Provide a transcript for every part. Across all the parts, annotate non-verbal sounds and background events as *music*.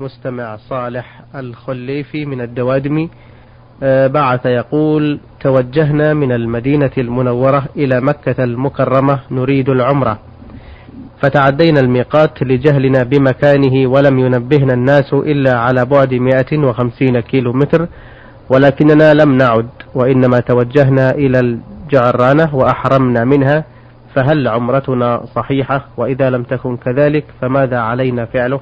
مستمع صالح الخليفي من الدوادمي آه، بعث يقول توجهنا من المدينة المنورة إلى مكة المكرمة نريد العمرة. فتعدينا الميقات لجهلنا بمكانه ولم ينبهنا الناس إلا على بعد 150 كيلو متر ولكننا لم نعد وإنما توجهنا إلى الجعرانة وأحرمنا منها. فهل عمرتنا صحيحة؟ وإذا لم تكن كذلك فماذا علينا فعله؟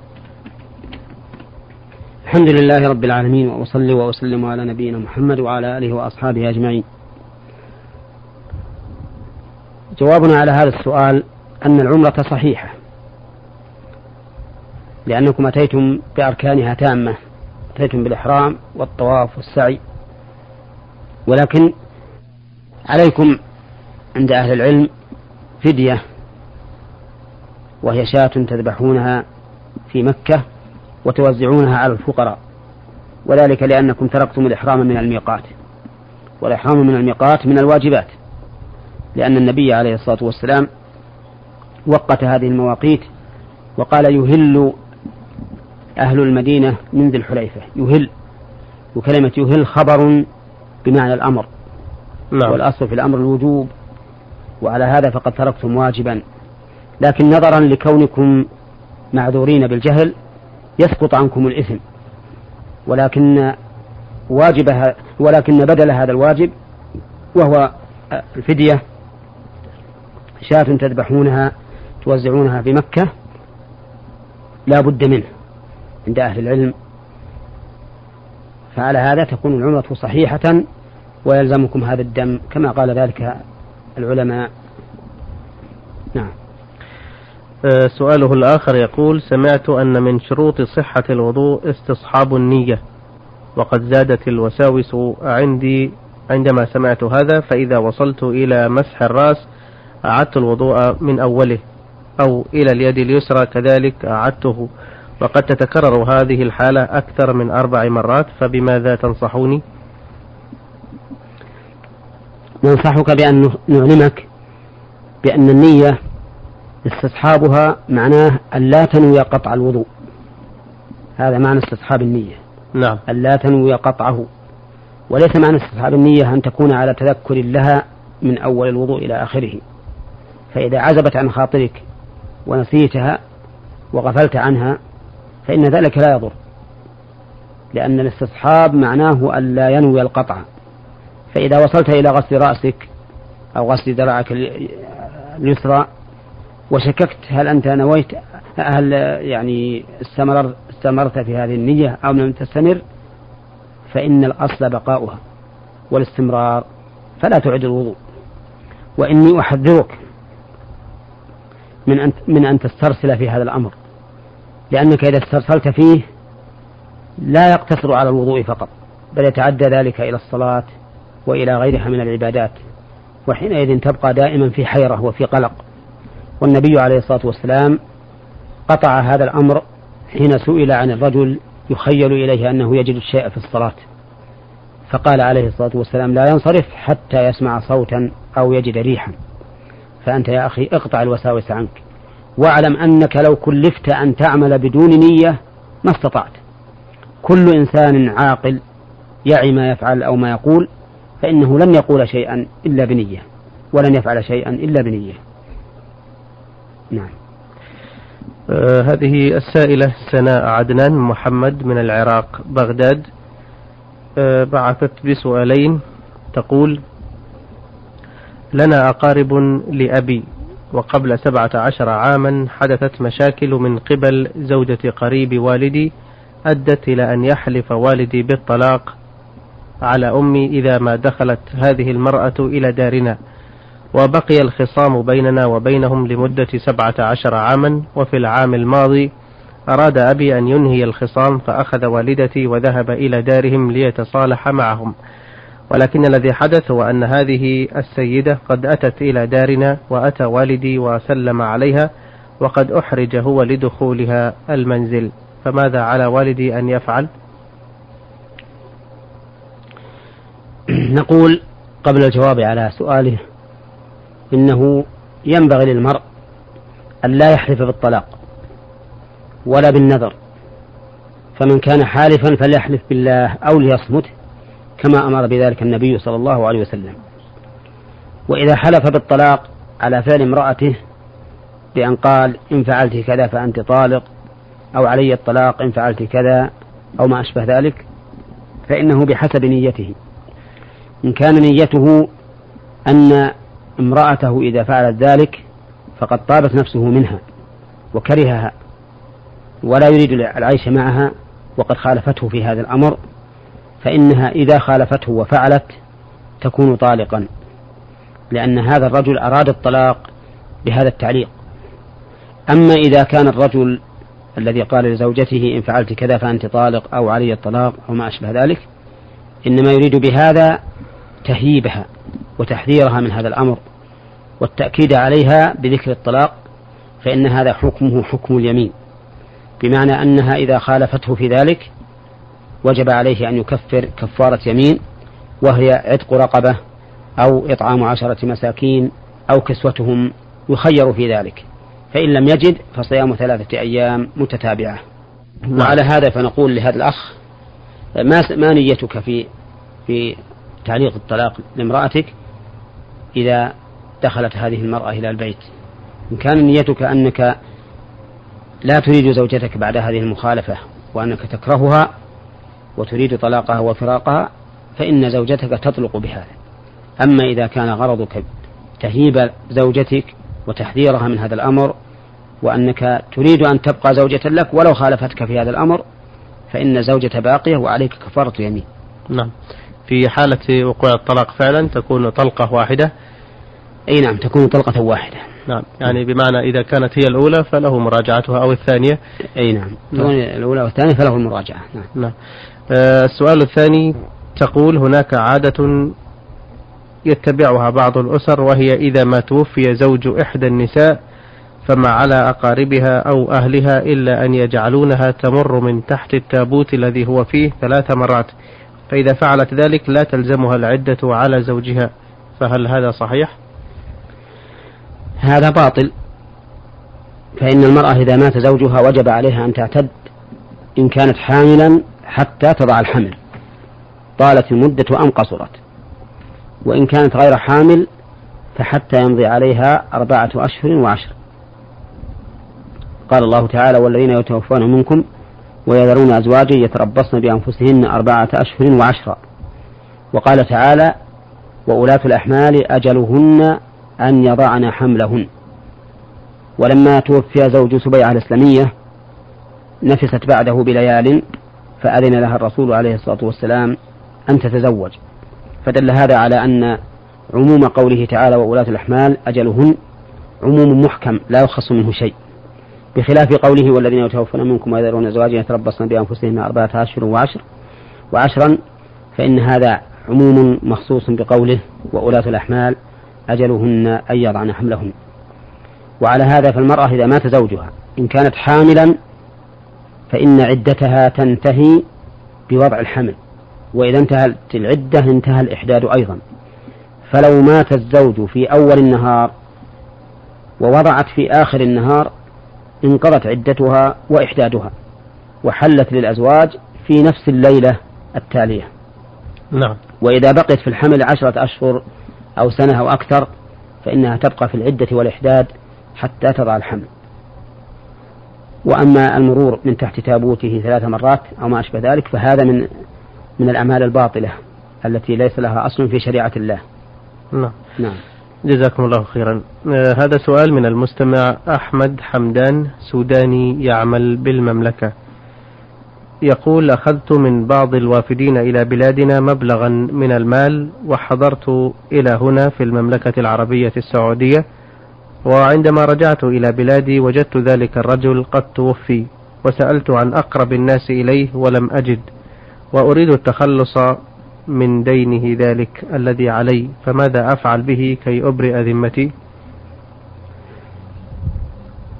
الحمد لله رب العالمين وأصلي وأسلم على نبينا محمد وعلى آله وأصحابه أجمعين. جوابنا على هذا السؤال أن العمرة صحيحة لأنكم أتيتم بأركانها تامة أتيتم بالإحرام والطواف والسعي ولكن عليكم عند أهل العلم فدية وهي شاة تذبحونها في مكة وتوزعونها على الفقراء. وذلك لأنكم تركتم الإحرام من الميقات. والإحرام من الميقات من الواجبات. لأن النبي عليه الصلاة والسلام وقت هذه المواقيت وقال يهل أهل المدينة من ذي الحليفة. يهل وكلمة يهل خبر بمعنى الأمر. نعم. والأصل في الأمر الوجوب. وعلى هذا فقد تركتم واجبا. لكن نظرا لكونكم معذورين بالجهل يسقط عنكم الإثم. ولكن واجبها ولكن بدل هذا الواجب وهو الفدية شاة تذبحونها توزعونها في مكة لا بد منه عند أهل العلم. فعلى هذا تكون العمرة صحيحة ويلزمكم هذا الدم كما قال ذلك العلماء. نعم. سؤاله الآخر يقول سمعت أن من شروط صحة الوضوء استصحاب النية وقد زادت الوساوس عندي عندما سمعت هذا فإذا وصلت إلى مسح الرأس أعدت الوضوء من أوله أو إلى اليد اليسرى كذلك أعدته وقد تتكرر هذه الحالة أكثر من أربع مرات فبماذا تنصحوني؟ ننصحك بأن نعلمك بأن النية استصحابها معناه أن لا تنوي قطع الوضوء. هذا معنى استصحاب النية. نعم. أن لا تنوي قطعه. وليس معنى استصحاب النية أن تكون على تذكر لها من أول الوضوء إلى آخره. فإذا عزبت عن خاطرك ونسيتها وغفلت عنها فإن ذلك لا يضر. لأن الاستصحاب معناه أن لا ينوي القطع. فإذا وصلت إلى غسل رأسك أو غسل ذراعك اليسرى وشككت هل أنت نويت هل يعني استمر استمرت في هذه النية أو لم تستمر؟ فإن الأصل بقاؤها والاستمرار فلا تعد الوضوء. وإني أحذرك من أن من أن تسترسل في هذا الأمر لأنك إذا استرسلت فيه لا يقتصر على الوضوء فقط بل يتعدى ذلك إلى الصلاة وإلى غيرها من العبادات وحينئذ تبقى دائما في حيرة وفي قلق. والنبي عليه الصلاة والسلام قطع هذا الأمر حين سئل عن الرجل يخيل إليه أنه يجد الشيء في الصلاة. فقال عليه الصلاة والسلام لا ينصرف حتى يسمع صوتا أو يجد ريحا. فأنت يا أخي اقطع الوساوس عنك. واعلم أنك لو كلفت أن تعمل بدون نية ما استطعت. كل إنسان عاقل يعي ما يفعل أو ما يقول فإنه لن يقول شيئا إلا بنية ولن يفعل شيئا إلا بنية. نعم. آه هذه السائلة سناء عدنان محمد من العراق بغداد. آه بعثت بسؤالين. تقول لنا أقارب لأبي وقبل سبعة عشر عاما حدثت مشاكل من قبل زوجة قريب والدي أدت إلى أن يحلف والدي بالطلاق على أمي إذا ما دخلت هذه المرأة إلى دارنا. وبقي الخصام بيننا وبينهم لمدة سبعة عشر عاما وفي العام الماضي أراد أبي أن ينهي الخصام فأخذ والدتي وذهب إلى دارهم ليتصالح معهم. ولكن الذي حدث هو أن هذه السيدة قد أتت إلى دارنا وأتى والدي وسلم عليها وقد أحرج هو لدخولها المنزل. فماذا على والدي أن يفعل؟ نقول قبل الجواب على سؤاله إنه ينبغي للمرء أن لا يحلف بالطلاق ولا بالنذر. فمن كان حالفا فليحلف بالله أو ليصمت كما أمر بذلك النبي صلى الله عليه وسلم. وإذا حلف بالطلاق على فعل امرأته بأن قال إن فعلت كذا فأنت طالق أو علي الطلاق إن فعلت كذا أو ما أشبه ذلك فإنه بحسب نيته. إن كان نيته أن امرأته إذا فعلت ذلك فقد طابت نفسه منها وكرهها ولا يريد العيش معها وقد خالفته في هذا الأمر فإنها إذا خالفته وفعلت تكون طالقا لأن هذا الرجل أراد الطلاق بهذا التعليق. أما إذا كان الرجل الذي قال لزوجته إن فعلت كذا فأنت طالق أو علي الطلاق أو ما أشبه ذلك إنما يريد بهذا تهييبها وتحذيرها من هذا الأمر. والتأكيد عليها بذكر الطلاق فإن هذا حكمه حكم اليمين بمعنى أنها إذا خالفته في ذلك وجب عليه أن يكفر كفارة يمين وهي عتق رقبة أو إطعام عشرة مساكين أو كسوتهم يخير في ذلك فإن لم يجد فصيام ثلاثة أيام متتابعة. وعلى هذا فنقول لهذا الأخ ما ما نيتك في في تعليق الطلاق لامرأتك إذا دخلت هذه المرأة إلى البيت. إن كان نيتك أنك لا تريد زوجتك بعد هذه المخالفة وأنك تكرهها وتريد طلاقها وفراقها فإن زوجتك تطلق بهذا أما إذا كان غرضك تهيب زوجتك وتحذيرها من هذا الأمر وأنك تريد أن تبقى زوجة لك ولو خالفتك في هذا الأمر فإن الزوجة باقية وعليك كفارة يمين. نعم. في حالة وقوع الطلاق فعلا تكون طلقة واحدة أي نعم تكون طلقة واحدة نعم يعني بمعنى إذا كانت هي الأولى فله مراجعتها أو الثانية أي نعم, نعم. الأولى والثانية فله المراجعة نعم, نعم. آه السؤال الثاني تقول هناك عادة يتبعها بعض الأسر وهي إذا ما توفي زوج إحدى النساء فما على أقاربها أو أهلها إلا أن يجعلونها تمر من تحت التابوت الذي هو فيه ثلاث مرات فإذا فعلت ذلك لا تلزمها العدة على زوجها فهل هذا صحيح؟ هذا باطل. فإن المرأة إذا مات زوجها وجب عليها أن تعتد إن كانت حاملا حتى تضع الحمل. طالت المدة أم قصرت وإن كانت غير حامل فحتى يمضي عليها أربعة أشهر وعشر. قال الله تعالى والذين يتوفون منكم ويذرون أزواجا يتربصن بأنفسهن أربعة أشهر وعشرا وقال تعالى وأولاة الأحمال أجلهن أن يضعن حملهن. ولما توفي زوج سبيعة الإسلامية نفست بعده بليال فأذن لها الرسول عليه الصلاة والسلام أن تتزوج. فدل هذا على أن عموم قوله تعالى وأولاة الأحمال أجلهن عموم محكم لا يخص منه شيء. بخلاف قوله والذين يتوفون منكم ويذرون أزواجا يتربصن بأنفسهن أربعة أشهر وعشر وعشرا فإن هذا عموم مخصوص بقوله وأولاة الأحمال أجلهن أن يضعن حملهن. وعلى هذا فالمرأة إذا مات زوجها إن كانت حاملا فإن عدتها تنتهي بوضع الحمل. وإذا انتهت العدة انتهى الإحداد أيضا. فلو مات الزوج في أول النهار ووضعت في آخر النهار انقضت عدتها وإحدادها وحلت للأزواج في نفس الليلة التالية. نعم. وإذا بقيت في الحمل عشرة أشهر أو سنة أو أكثر فإنها تبقى في العدة والإحداد حتى تضع الحمل. وأما المرور من تحت تابوته ثلاث مرات أو ما أشبه ذلك فهذا من من الأعمال الباطلة التي ليس لها أصل في شريعة الله. نعم. نعم. جزاكم الله خيرا. آه هذا سؤال من المستمع أحمد حمدان سوداني يعمل بالمملكة. يقول أخذت من بعض الوافدين إلى بلادنا مبلغا من المال وحضرت إلى هنا في المملكة العربية السعودية وعندما رجعت إلى بلادي وجدت ذلك الرجل قد توفي وسألت عن أقرب الناس إليه ولم أجد وأريد التخلص من دينه ذلك الذي علي فماذا أفعل به كي أبرئ ذمتي؟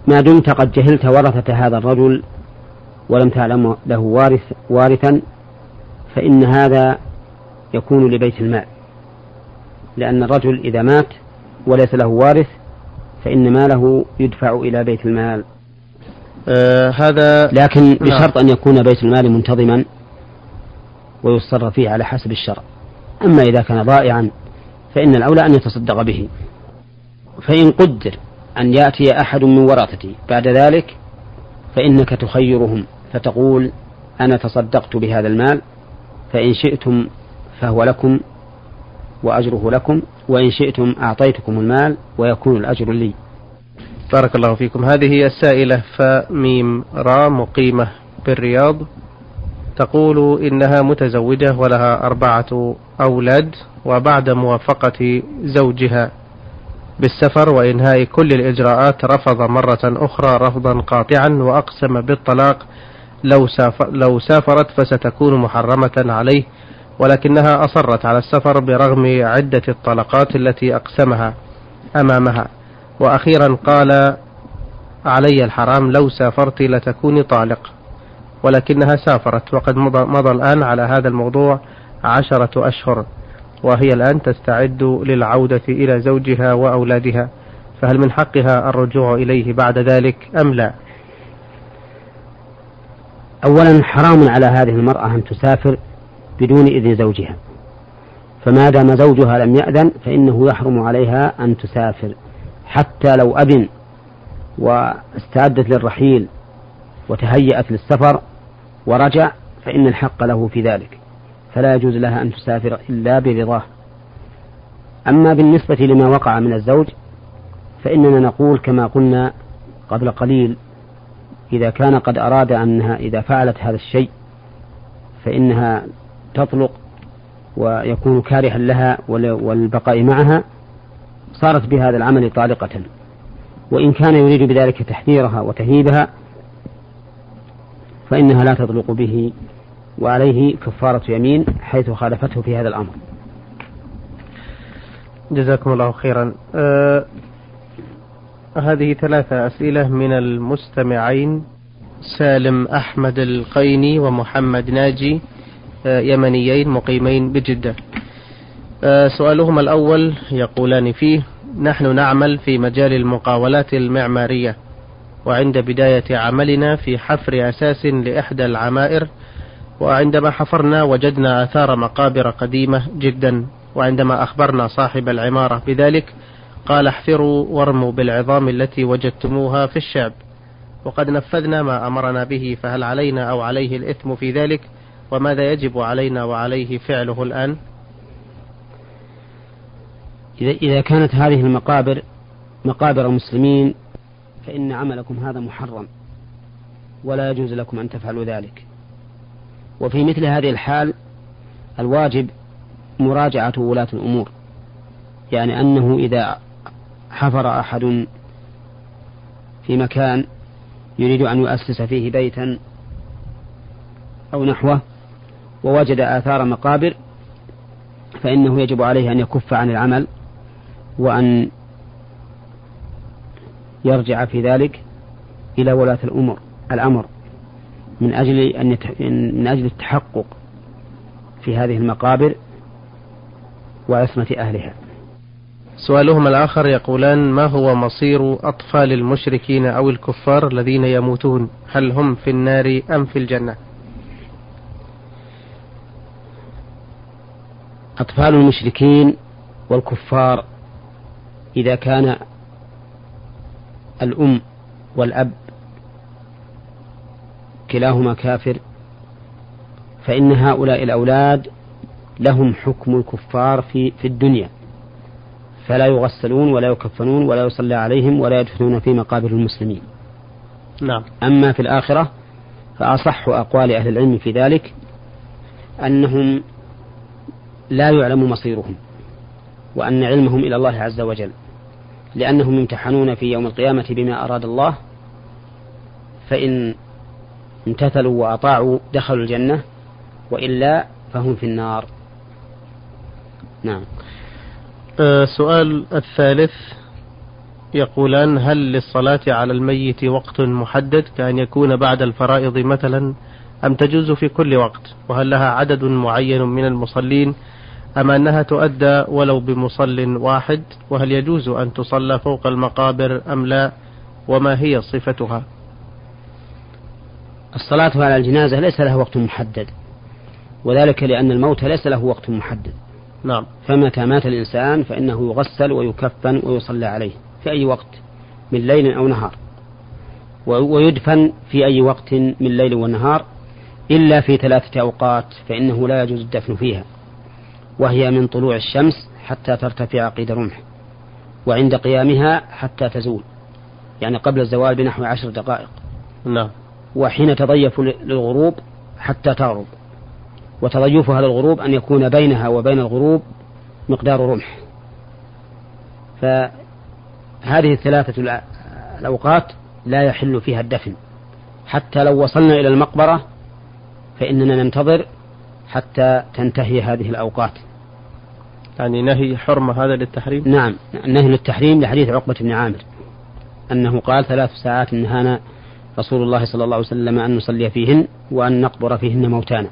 ما دمت قد جهلت ورثة هذا الرجل ولم تعلم له وارث وارثا فإن هذا يكون لبيت المال. لأن الرجل إذا مات وليس له وارث فإن ماله يدفع إلى بيت المال. آه هذا لكن نعم. بشرط أن يكون بيت المال منتظما ويصرف فيه على حسب الشرع. أما إذا كان ضائعا فإن الأولى أن يتصدق به. فإن قدر أن يأتي أحد من ورثتي بعد ذلك فإنك تخيرهم فتقول أنا تصدقت بهذا المال فإن شئتم فهو لكم وأجره لكم وإن شئتم أعطيتكم المال ويكون الأجر لي. بارك الله فيكم. هذه السائلة فميم را مقيمة بالرياض. تقول إنها متزوجة ولها أربعة أولاد وبعد موافقة زوجها. بالسفر وإنهاء كل الإجراءات رفض مرة أخرى رفضا قاطعا وأقسم بالطلاق لو, سافر لو سافرت فستكون محرمة عليه ولكنها أصرت على السفر برغم عدة الطلقات التي أقسمها أمامها. وأخيرا قال علي الحرام لو سافرت لتكوني طالق ولكنها سافرت وقد مضى, مضى الآن على هذا الموضوع عشرة أشهر. وهي الآن تستعد للعودة إلى زوجها وأولادها فهل من حقها الرجوع إليه بعد ذلك أم لا؟ أولا حرام على هذه المرأة أن تسافر بدون إذن زوجها. فما دام زوجها لم يأذن فإنه يحرم عليها أن تسافر. حتى لو أذن واستعدت للرحيل وتهيأت للسفر ورجع فإن الحق له في ذلك. فلا يجوز لها أن تسافر إلا برضاه. أما بالنسبة لما وقع من الزوج فإننا نقول كما قلنا قبل قليل إذا كان قد أراد أنها إذا فعلت هذا الشيء فإنها تطلق ويكون كارها لها والبقاء معها صارت بهذا العمل طالقة. وإن كان يريد بذلك تحذيرها وتهيبها فإنها لا تطلق به. وعليه كفارة يمين حيث خالفته في هذا الأمر. جزاكم الله خيرا. آه هذه ثلاثة أسئلة من المستمعين. سالم أحمد القيني ومحمد ناجي آه يمنيين مقيمين بجدة. آه سؤالهما الأول يقولان فيه نحن نعمل في مجال المقاولات المعمارية وعند بداية عملنا في حفر أساس لإحدى العمائر وعندما حفرنا وجدنا آثار مقابر قديمة جدا وعندما أخبرنا صاحب العمارة بذلك قال احفروا وارموا بالعظام التي وجدتموها في الشعب وقد نفذنا ما أمرنا به فهل علينا أو عليه الإثم في ذلك وماذا يجب علينا وعليه فعله الآن؟ إذا كانت هذه المقابر مقابر مسلمين فإن عملكم هذا محرم ولا يجوز لكم أن تفعلوا ذلك. وفي مثل هذه الحال الواجب مراجعة ولاة الأمور يعني أنه إذا حفر أحد في مكان يريد أن يؤسس فيه بيتا أو نحوه ووجد آثار مقابر فإنه يجب عليه أن يكف عن العمل وأن يرجع في ذلك إلى ولاة الأمور الأمر. من أجل أن. من أجل التحقق في هذه المقابر وعصمة أهلها. سؤالهما الآخر يقولان ما هو مصير أطفال المشركين أو الكفار الذين يموتون هل هم في النار أم في الجنة أطفال المشركين والكفار إذا كان الأم والأب كلاهما كافر فإن هؤلاء الأولاد لهم حكم الكفار في في الدنيا فلا يغسلون ولا يكفنون ولا يصلى عليهم ولا يدفنون في مقابر المسلمين. نعم. أما في الآخرة فأصح أقوال أهل العلم في ذلك أنهم لا يعلم مصيرهم وأن علمهم إلى الله عز وجل لأنهم يمتحنون في يوم القيامة بما أراد الله فإن امتثلوا وأطاعوا دخلوا الجنة وإلا فهم في النار. نعم. السؤال أه، الثالث. يقولان هل للصلاة على الميت وقت محدد كأن يكون بعد الفرائض مثلا أم تجوز في كل وقت؟ وهل لها عدد معين من المصلين؟ أم أنها تؤدى ولو بمصل واحد؟ وهل يجوز أن تصلى فوق المقابر أم لا؟ وما هي صفتها؟ الصلاة على الجنازة ليس لها وقت محدد. وذلك لأن الموت ليس له وقت محدد. نعم. فمتى مات الإنسان فإنه يغسل ويكفن ويصلى عليه في أي وقت من ليل أو نهار. ويدفن في أي وقت من ليل ونهار إلا في ثلاثة أوقات فإنه لا يجوز الدفن فيها. وهي من طلوع الشمس حتى ترتفع قيد رمح وعند قيامها حتى تزول يعني قبل الزوال بنحو عشر دقائق. نعم. وحين تضيف للغروب حتى تغرب. وتضيفها للغروب أن يكون بينها وبين الغروب مقدار رمح. فهذه الثلاثة الأوقات لا يحل فيها الدفن. حتى لو وصلنا إلى المقبرة فإننا ننتظر حتى تنتهي هذه الأوقات. يعني نهي حرمة هذا للتحريم؟ نعم نهي للتحريم لحديث عقبة بن عامر أنه قال ثلاث ساعات نهانا رسول الله صلى الله عليه وسلم أن نصلي فيهن وأن نقبر فيهن موتانا.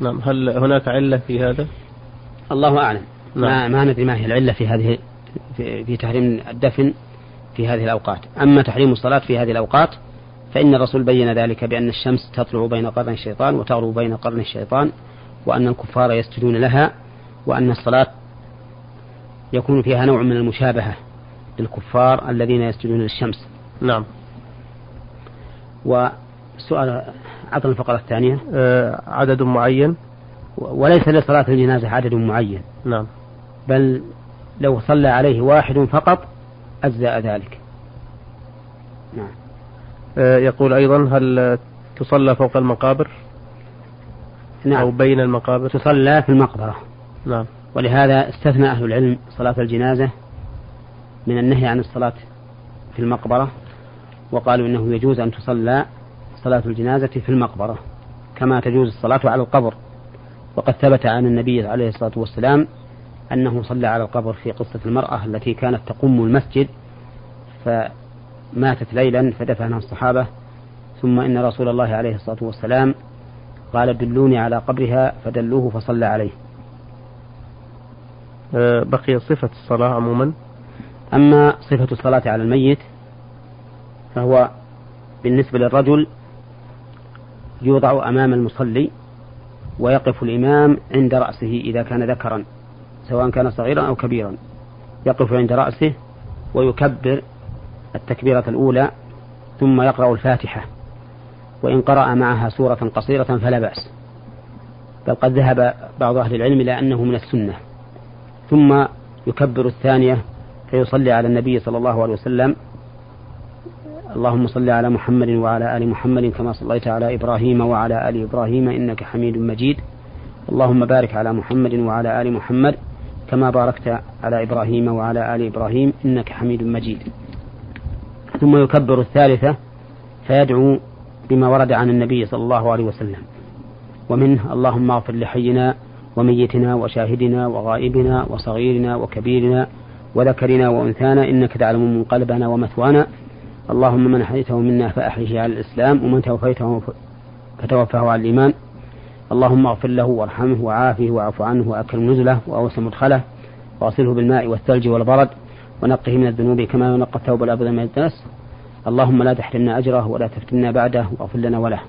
نعم هل هناك علة في هذا؟ الله أعلم. نعم. ما, ما ندري ما هي العلة في هذه في, في تحريم الدفن في هذه الأوقات. أما تحريم الصلاة في هذه الأوقات فإن الرسول بين ذلك بأن الشمس تطلع بين قرن الشيطان وتغرب بين قرن الشيطان وأن الكفار يسجدون لها وأن الصلاة يكون فيها نوع من المشابهة للكفار الذين يسجدون للشمس. نعم. وسؤال عطنا الفقرة الثانية. أه عدد معين. وليس لصلاة الجنازة عدد معين. نعم. بل لو صلى عليه واحد فقط أجزاء ذلك. نعم. أه يقول أيضا هل تصلى فوق المقابر؟ نعم. أو بين المقابر؟ تصلى في المقبرة. نعم. ولهذا استثنى أهل العلم صلاة الجنازة من النهي عن الصلاة في المقبرة. وقالوا إنه يجوز أن تصلى صلاة الجنازة في المقبرة كما تجوز الصلاة على القبر. وقد ثبت عن النبي عليه الصلاة والسلام أنه صلى على القبر في قصة المرأة التي كانت تقوم المسجد فماتت ليلا فدفنها الصحابة. ثم إن رسول الله عليه الصلاة والسلام قال دلوني على قبرها فدلوه فصلى عليه. أه، بقي صفة الصلاة عموما؟ أما صفة الصلاة على الميت فهو بالنسبة للرجل يوضع أمام المصلي ويقف الإمام عند رأسه إذا كان ذكرا سواء كان صغيرا أو كبيرا. يقف عند رأسه ويكبر التكبيرة الأولى ثم يقرأ الفاتحة. وإن قرأ معها سورة قصيرة فلا بأس. بل قد ذهب بعض أهل العلم إلى أنه من السنة. ثم يكبر الثانية فيصلي على النبي صلى الله عليه وسلم اللهم صل على محمد وعلى آل محمد كما صليت على إبراهيم وعلى آل إبراهيم إنك حميد مجيد. اللهم بارك على محمد وعلى آل محمد كما باركت على إبراهيم وعلى آل إبراهيم إنك حميد مجيد. ثم يكبر الثالثة فيدعو بما ورد عن النبي صلى الله عليه وسلم. ومنه اللهم اغفر لحينا وميتنا وشاهدنا وغائبنا وصغيرنا وكبيرنا وذكرنا وأنثانا إنك تعلم منقلبنا ومثوانا. اللهم من أحييته منا فأحيه على الإسلام ومن توفيته فتوفاه على الإيمان. اللهم اغفر له وارحمه وعافه واعف عنه وأكرم نزله وأوسع مدخله واغسله بالماء والثلج والبرد ونقه من الذنوب كما ينقى الثوب الأبيض من الدنس. اللهم لا تحرمنا أجره ولا تفتنا بعده واغفر لنا وله.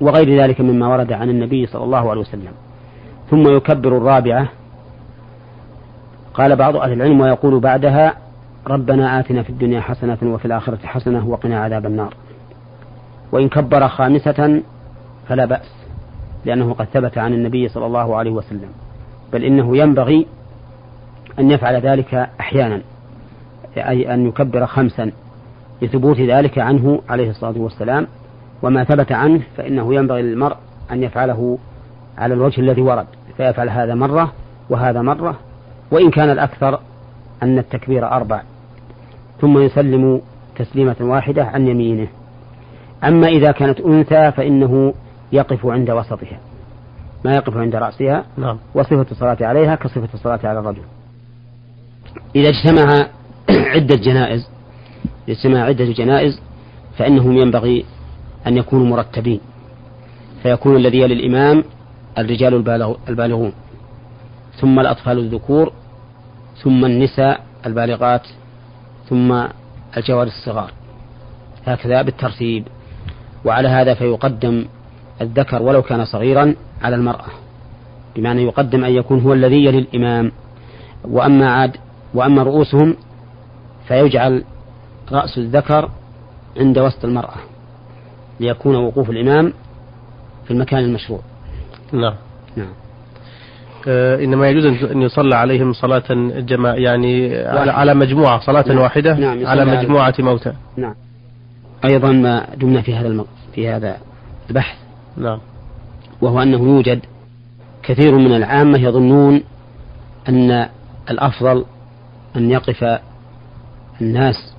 وغير ذلك مما ورد عن النبي صلى الله عليه وسلم. ثم يكبر الرابعة. قال بعض أهل العلم ويقول بعدها ربنا آتنا في الدنيا حسنة وفي الآخرة حسنة وقنا عذاب النار. وإن كبر خامسة فلا بأس لأنه قد ثبت عن النبي صلى الله عليه وسلم. بل إنه ينبغي أن يفعل ذلك أحيانا أي أن يكبر خمسا لثبوت ذلك عنه عليه الصلاة والسلام. وما ثبت عنه فإنه ينبغي للمرء أن يفعله على الوجه الذي ورد فيفعل هذا مرة وهذا مرة. وإن كان الأكثر أن التكبير أربع. ثم يسلم تسليمة واحدة عن يمينه. أما إذا كانت أنثى فإنه يقف عند وسطها. ما يقف عند رأسها. نعم. وصفة الصلاة عليها كصفة الصلاة على الرجل. إذا اجتمع *clears throat* عدة جنائز اجتمع عدة جنائز فإنهم ينبغي أن يكونوا مرتبين. فيكون الذي يلي الإمام الرجال البالغون. ثم الأطفال الذكور ثم النساء البالغات. ثم الجوار الصغار. هكذا بالترتيب. وعلى هذا فيقدم الذكر ولو كان صغيرا على المرأة. بمعنى يقدم أن يكون هو الذي يلي الإمام. وأما عاد وأما رؤوسهم فيجعل رأس الذكر عند وسط المرأة. ليكون وقوف الإمام في المكان المشروع. نعم. نعم. آه إنما يجوز أن يصلى عليهم صلاة جماعة يعني على, على مجموعة صلاة نعم. واحدة نعم على مجموعة موتى. نعم. أيضا ما دمنا في هذا المق... في هذا البحث. نعم. وهو أنه يوجد كثير من العامة يظنون أن الأفضل أن يقف الناس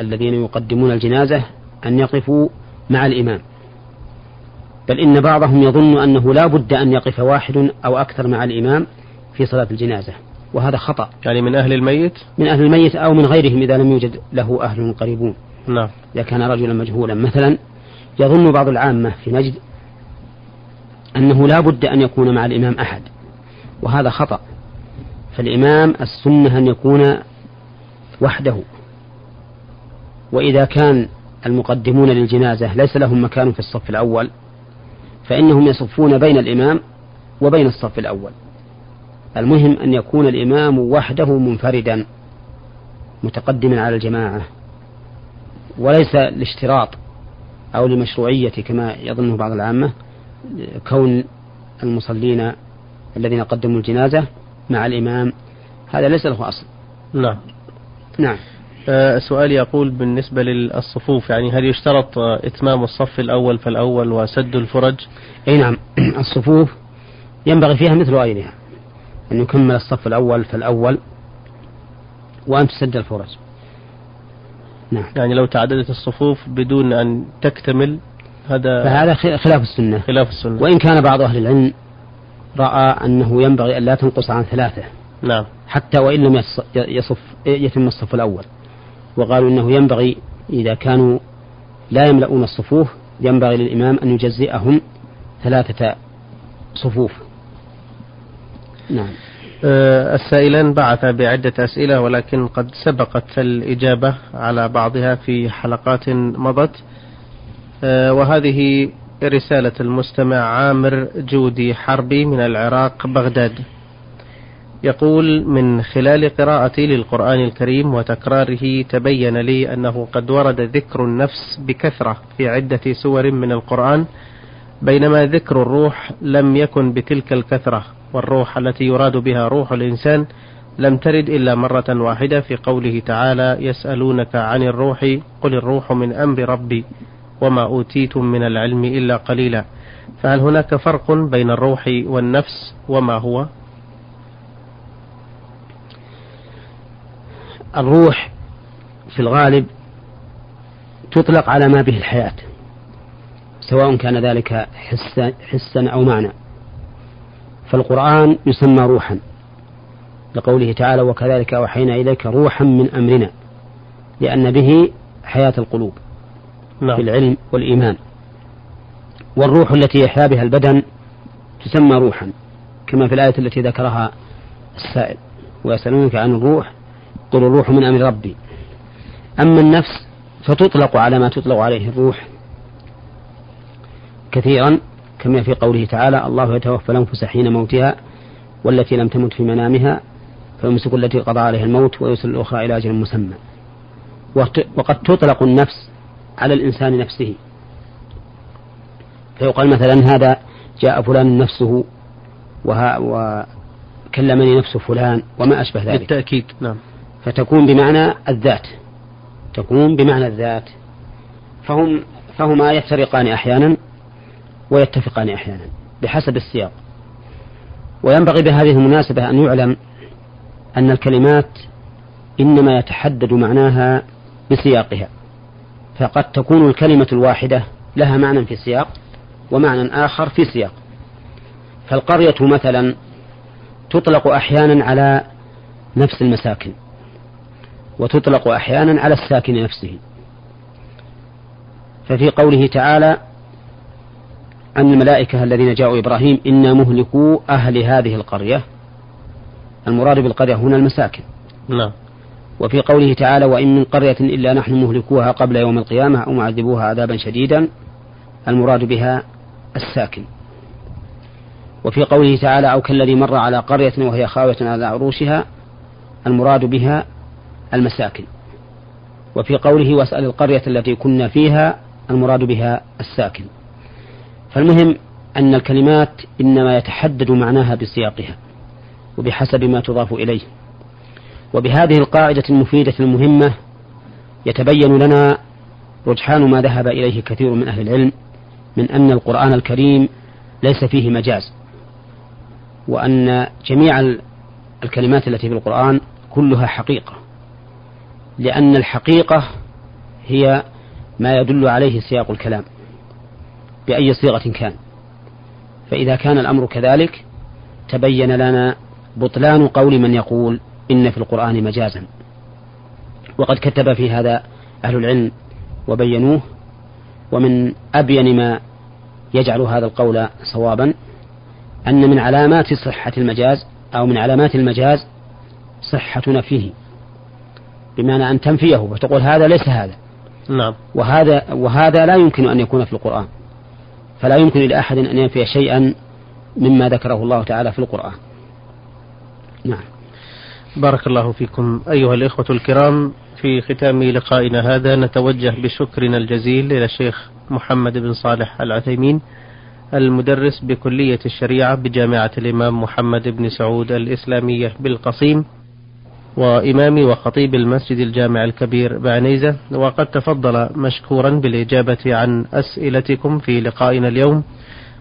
الذين يقدمون الجنازة أن يقفوا مع الإمام. بل إن بعضهم يظن أنه لا بد أن يقف واحد أو أكثر مع الإمام في صلاة الجنازة وهذا خطأ. يعني من أهل الميت؟ من أهل الميت أو من غيرهم إذا لم يوجد له أهل قريبون. نعم. إذا كان رجلا مجهولا. مثلا يظن بعض العامة في نجد أنه لا بد أن يكون مع الإمام أحد وهذا خطأ. فالإمام السنة أن يكون وحده. وإذا كان المقدمون للجنازة ليس لهم مكان في الصف الأول فإنهم يصفون بين الإمام وبين الصف الأول. المهم أن يكون الإمام وحده منفردا متقدما على الجماعة وليس لاشتراط أو لمشروعية كما يظنه بعض العامة كون المصلين الذين قدموا الجنازة مع الإمام. هذا ليس له أصل. نعم. نعم. آه، سؤال يقول بالنسبة للصفوف يعني هل يشترط آه، إتمام الصف الأول فالأول وسد الفرج؟ أي نعم. *clears throat* الصفوف ينبغي فيها مثل غيرها أن يكمل الصف الأول فالأول وأن تسد الفرج. نعم. يعني لو تعددت الصفوف بدون أن تكتمل هذا فهذا خلاف السنة. خلاف السنة. وإن كان بعض أهل العلم رأى أنه ينبغي أن لا تنقص عن ثلاثة نعم. حتى وإن لم يصف يتم الصف الأول. وقالوا إنه ينبغي إذا كانوا لا يملؤون الصفوف ينبغي للإمام أن يجزئهم ثلاثة صفوف. نعم. أه السائلان بعث بعدة أسئلة ولكن قد سبقت الإجابة على بعضها في حلقات مضت. أه وهذه رسالة المستمع عامر جودي حربي من العراق بغداد. يقول من خلال قراءتي للقرآن الكريم وتكراره تبين لي أنه قد ورد ذكر النفس بكثرة في عدة سور من القرآن بينما ذكر الروح لم يكن بتلك الكثرة والروح التي يراد بها روح الإنسان لم ترد إلا مرة واحدة في قوله تعالى يسألونك عن الروح قل الروح من أمر ربي وما أوتيتم من العلم إلا قليلا فهل هناك فرق بين الروح والنفس وما هو؟ الروح في الغالب تطلق على ما به الحياة سواء كان ذلك حسا, حسا أو معنى. فالقرآن يسمى روحا. لقوله تعالى وكذلك أوحينا إليك روحا من أمرنا لأن به حياة القلوب نعم. في العلم والإيمان. والروح التي يحيا بها البدن تسمى روحا كما في الآية التي ذكرها السائل ويسألونك عن الروح قل الروح من أمر ربي. أما النفس فتطلق على ما تطلق عليه الروح كثيرا كما في قوله تعالى الله يتوفى الأنفس حين موتها والتي لم تمت في منامها فيمسك التي قضى عليها الموت ويرسل الأخرى إلى أجل مسمى. وقد تطلق النفس على الإنسان نفسه. فيقال مثلا هذا جاء فلان نفسه وكلمني نفس فلان وما أشبه ذلك. بالتأكيد نعم. فتكون بمعنى الذات. تكون بمعنى الذات. فهم فهما يفترقان أحيانا ويتفقان أحيانا بحسب السياق. وينبغي بهذه المناسبة أن يعلم أن الكلمات إنما يتحدد معناها بسياقها. فقد تكون الكلمة الواحدة لها معنى في سياق ومعنى آخر في سياق فالقرية مثلا تطلق أحيانا على نفس المساكن. وتطلق أحيانا على الساكن نفسه. ففي قوله تعالى أن الملائكة الذين جاءوا إبراهيم إنا مهلكو أهل هذه القرية. المراد بالقرية هنا المساكن. نعم. وفي قوله تعالى وإن من قرية إلا نحن مهلكوها قبل يوم القيامة أو معذبوها عذابا شديدا. المراد بها الساكن. وفي قوله تعالى أو كالذي مر على قرية وهي خاوية على عروشها. المراد بها المساكن. وفي قوله واسأل القرية التي كنا فيها المراد بها الساكن. فالمهم أن الكلمات إنما يتحدد معناها بسياقها وبحسب ما تضاف إليه. وبهذه القاعدة المفيدة المهمة يتبين لنا رجحان ما ذهب إليه كثير من أهل العلم من أن القرآن الكريم ليس فيه مجاز وأن جميع الكلمات التي في القرآن كلها حقيقة. لأن الحقيقة هي ما يدل عليه سياق الكلام بأي صيغة كان. فإذا كان الأمر كذلك تبين لنا بطلان قول من يقول إن في القرآن مجازا. وقد كتب في هذا أهل العلم وبينوه ومن أبين ما يجعل هذا القول صوابا أن من علامات صحة المجاز أو من علامات المجاز صحة نفيه بمعنى أن تنفيه وتقول هذا ليس هذا. نعم. وهذا وهذا لا يمكن أن يكون في القرآن. فلا يمكن لأحد أن ينفي شيئا مما ذكره الله تعالى في القرآن. نعم. بارك الله فيكم أيها الإخوة الكرام. في ختام لقائنا هذا نتوجه بشكرنا الجزيل إلى الشيخ محمد بن صالح العثيمين المدرس بكلية الشريعة بجامعة الإمام محمد بن سعود الإسلامية بالقصيم. وإمام وخطيب المسجد الجامع الكبير بعنيزة وقد تفضل مشكورا بالإجابة عن أسئلتكم في لقائنا اليوم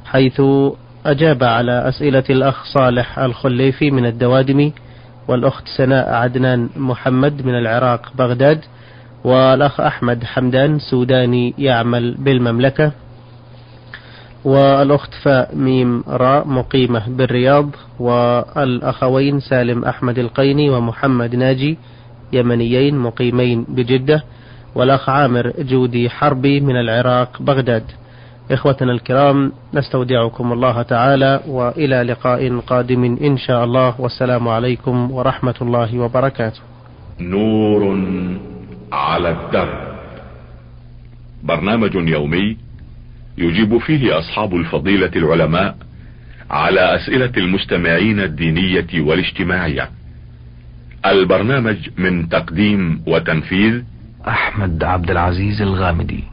حيث أجاب على أسئلة الأخ صالح الخليفي من الدوادمي والأخت سناء عدنان محمد من العراق بغداد والأخ أحمد حمدان سوداني يعمل بالمملكة. والأخت فاء ميم راء مقيمة بالرياض والأخوين سالم أحمد القيني ومحمد ناجي يمنيين مقيمين بجدة والأخ عامر جودي حربي من العراق بغداد. إخوتنا الكرام نستودعكم الله تعالى وإلى لقاء قادم إن شاء الله والسلام عليكم ورحمة الله وبركاته. نور على الدرب. برنامج يومي يجيب فيه أصحاب الفضيلة العلماء على أسئلة المستمعين الدينية والاجتماعية. البرنامج من تقديم وتنفيذ أحمد عبد العزيز الغامدي.